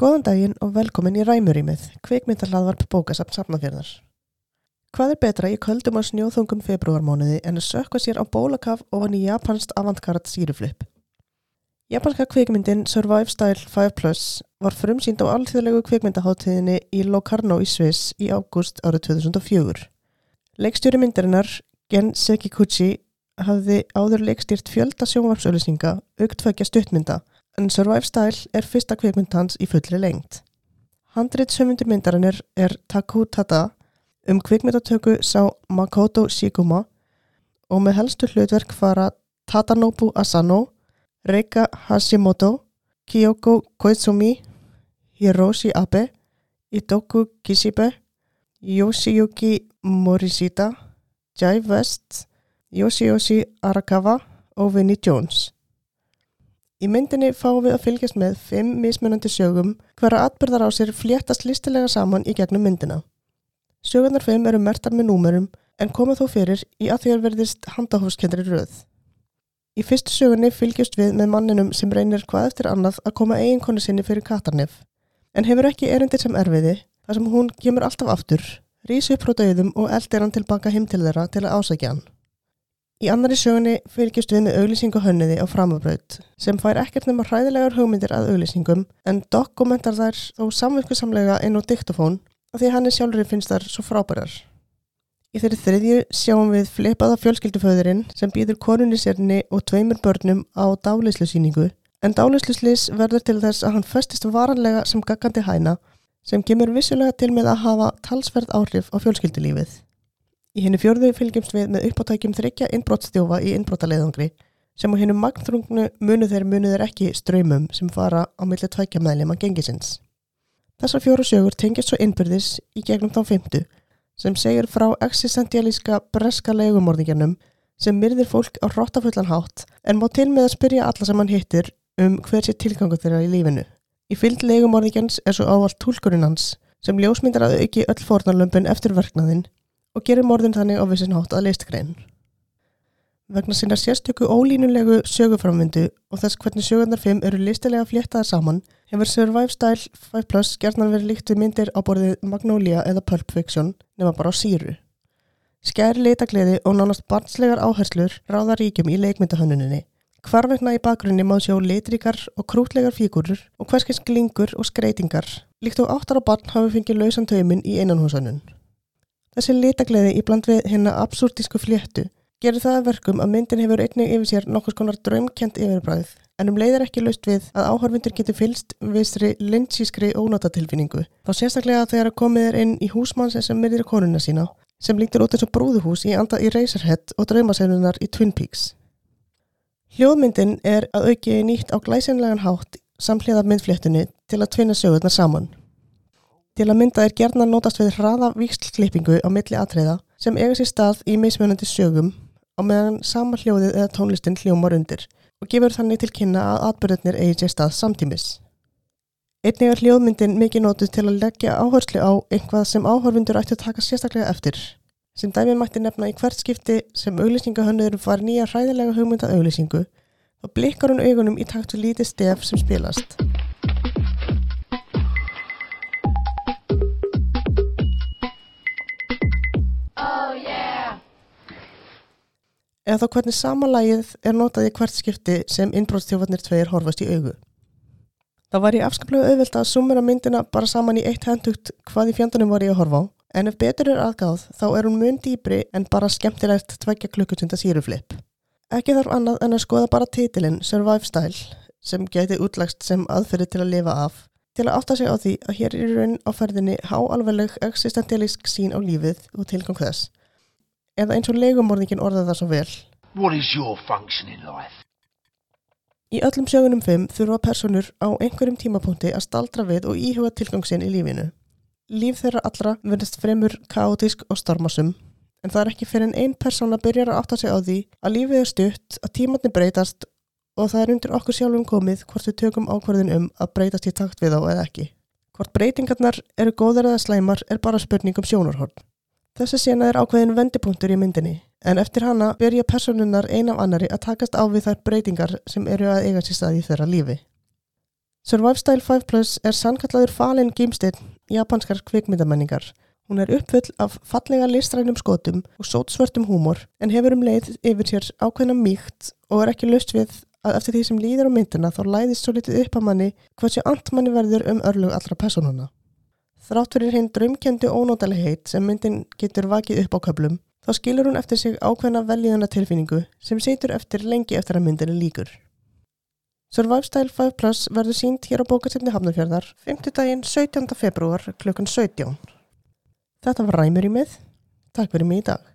Góðan daginn og velkomin í Ræmurímið, kvikmyndahlaðvarp bókasamt safnafjörðar. Hvað er betra í köldum og snjóþungum februarmónuði en að sökka sér á bólakaf ofan í japansk avantgard síruflip? Japanska kvikmyndin Survive Style 5 Plus var frumsýnd á alþjóðlegu kvikmyndaháttíðinni í Locarno í Sviss í ágúst árið 2004. Leikstjóri myndarinnar, Gen Sekiguchi, hafði áður leikstýrt fjölda sjónvarpsauðlýsinga, auktvöggja stuttmynda en Survive Style er fyrsta kvikmynd hans í fullri lengt. Handrið sömundur myndarinnar er Taku Tada um kvikmyndatöku sá Makoto Shiguma og með helstu hlutverk fara Tadanobu Asano, Reika Hashimoto, Kyoko Koizumi, Hiroshi Abe, Itoku Kishibe, Yoshiyuki Morishita, Jai West, Yoshiyoshi Arakawa og Vinnie Jones. Í myndinni fáum við að fylgjast með fimm mismunandi sögum hverja atbyrðar á sér fléttast listilega saman í gegnum myndina. Sögurnar fimm eru mertar með númurum en koma þó fyrir í að að verðist handahófskendri röð. Í fyrstu sögunni fylgjast við með manninum sem reynir hvað eftir annað að koma eiginkonu sinni fyrir katarnef en hefur ekki erindir sem erfiði þar sem hún kemur alltaf aftur, rísi upp frá döðum og eldir hann tilbaka heim til þeirra til að ásækja hann. Í annari sögunni fylgjast við með auglýsingu hönniði á framabraut sem fær ekkert nema hræðilegar hugmyndir að auglýsingum en dokumentar þær þó samverkusamlega inn á diktofón af því hann er sjálfurinn finnst þær svo frábærar. Í þeirri þriðju sjáum við flipaða fjölskylduföðurinn sem býður konunni sérni og tveimur börnum á dálislusýningu en dálisluslis verður til þess að hann festist varanlega sem gaggandi hæna sem kemur vissulega til með að hafa talsverð áhrif á fjölskyldulífið. Í henni fjörðu fylgjumst við með uppáttækjum þryggja innbrottstjófa í innbrottaleiðangri sem á hennu magnþrungnu munu þeir munu þeir ekki ströymum sem fara á milli tvækja meðlema gengisins. Þessar fjóru sögur tengjast svo innbyrðis í gegnum þá fymtu sem segir frá existentialíska breska legumorðingjarnum sem myrðir fólk á hróttafullan hátt en má til með að spyrja alla sem hann hittir um hver sé tilgangu þeirra í lífinu. Í fylg legumorðingjans er svo ávalt tólkurinn hans sem ljósmyndar að auki öll fornarlömpun eftir verknaðinn og gerir morðin þannig á vissin hátt að listgrein. Vegna sinna sérstöku ólínulegu söguframvindu og þess hvernig sögurnar 5 eru listilega fléttaðar saman hefur Survive Style 5 Plus gerðan verið líkt við myndir á borðið Magnolia eða Pulp Fiction nema bara á síru. Skæri leitagliði og nánast barnslegar áherslur ráða ríkjum í leikmyndahönnuninni. Hvarvegna í bakgrunni má sjá litríkar og krútlegar fígurur og hverskins glingur og skreitingar líkt og áttar á barn hafi fengið lausan taumin í einanhúsannun. Þessi litagleði í bland við hérna absúrtísku fléttu gerir það verkum að myndin hefur einnig yfir sér nokkus konar draumkjent yfirbræð en um leiðir ekki laust við að áhörfundur getur fylst viðstri lindsískri ónátatilfinningu. Þá sérstaklega þegar að komið er inn í húsmann sem myrðir konuna sína sem líktur út eins og brúðuhús í anda í Razorhead og draumaseglunar í Twin Peaks. Hljóðmyndin er að auki nýtt á glæsinlegan hátt samhliða myndfléttunni til að tvinna sögurnar saman. Til að mynda er gerðna notast við hraða vikslklippingu á milli atriða sem eiga sér stað í mismunandi sögum á meðan sama hljóðið eða tónlistin hljómar undir og gefur þannig til kynna að atbyrðinir eigi sér stað samtímis. Einnig er hljóðmyndin mikið nótuð til að leggja áherslu á einhvað sem áhörfundur ætti að taka sérstaklega eftir. Sem dæmi mætti nefna í hvert skipti sem auglýsingahönnur var nýja hræðilega hugmynda auglýsingu og blikkar hún augunum í takt við lítið stef sem spilast. Eða þá hvernig samanlægið er notað í hvert skipti sem innbróðstjófarnir tveir horfast í augu. Það var í afskaplega auðvilt að sumera myndina bara saman í eitt hendugt hvað í fjöndanum var ég að horfa á, en ef betur er aðgáð þá er hún mun dýbri en bara skemmtilegt tveggja klukkutunda síruflip. Ekki þarf annað en að skoða bara titilinn Survive Style sem geti útlagst sem aðferði til að lifa af til að átta sig á því að hér er raun á ferðinni háalvegleg existentialísk sín á lífið og tilgang þess eða eins og legumorðingin orða það svo vel. What is your function in life? Í öllum sögunum fimm þurfa personur á einhverjum tímapunkti að staldra við og íhuga tilgangsinn í lífinu. Líf þeirra allra verðist fremur kaotísk og stormasum, en það er ekki fyrir en einn persón að byrja að átta sig á því að lífið er stutt, að tímatni breytast og það er undir okkur sjálfum komið hvort við tökum ákvarðin um að breytast í takt við á eða ekki. Hvort breytingarnar eru góðar eða slæmar er bara spurning um sjónarhorn. Þessi sena er ákveðin vendipunktur í myndinni en eftir hana byrja personunnar ein af annari að takast á við þær breytingar sem eru að eiga sér stað í þeirra lífi. Survive Style 5 Plus er sannkallaður falin gímstinn japanskar kvikmyndamenningar. Hún er uppfull af fallega listrænum skotum og sótsvörtum húmor en hefur um leið yfir sér ákveðna mýkt og er ekki löst við að eftir því sem líður á myndina þá læðist svo litið upp að manni hversu antmanni verður um örlug allra personuna. Þrátt fyrir hinn draumkendi ónótalegheit sem myndin getur vakið upp á köplum þá skilur hún eftir sig ákveðna velíðana tilfinningu sem situr eftir lengi eftir að myndinni líkur. Survive Style 5 Plus verður sínt hér á bókasefni Hafnarfjörðar 5. daginn 17. februar klukkan 17. Þetta var ræmur í mið. Takk fyrir mig í dag.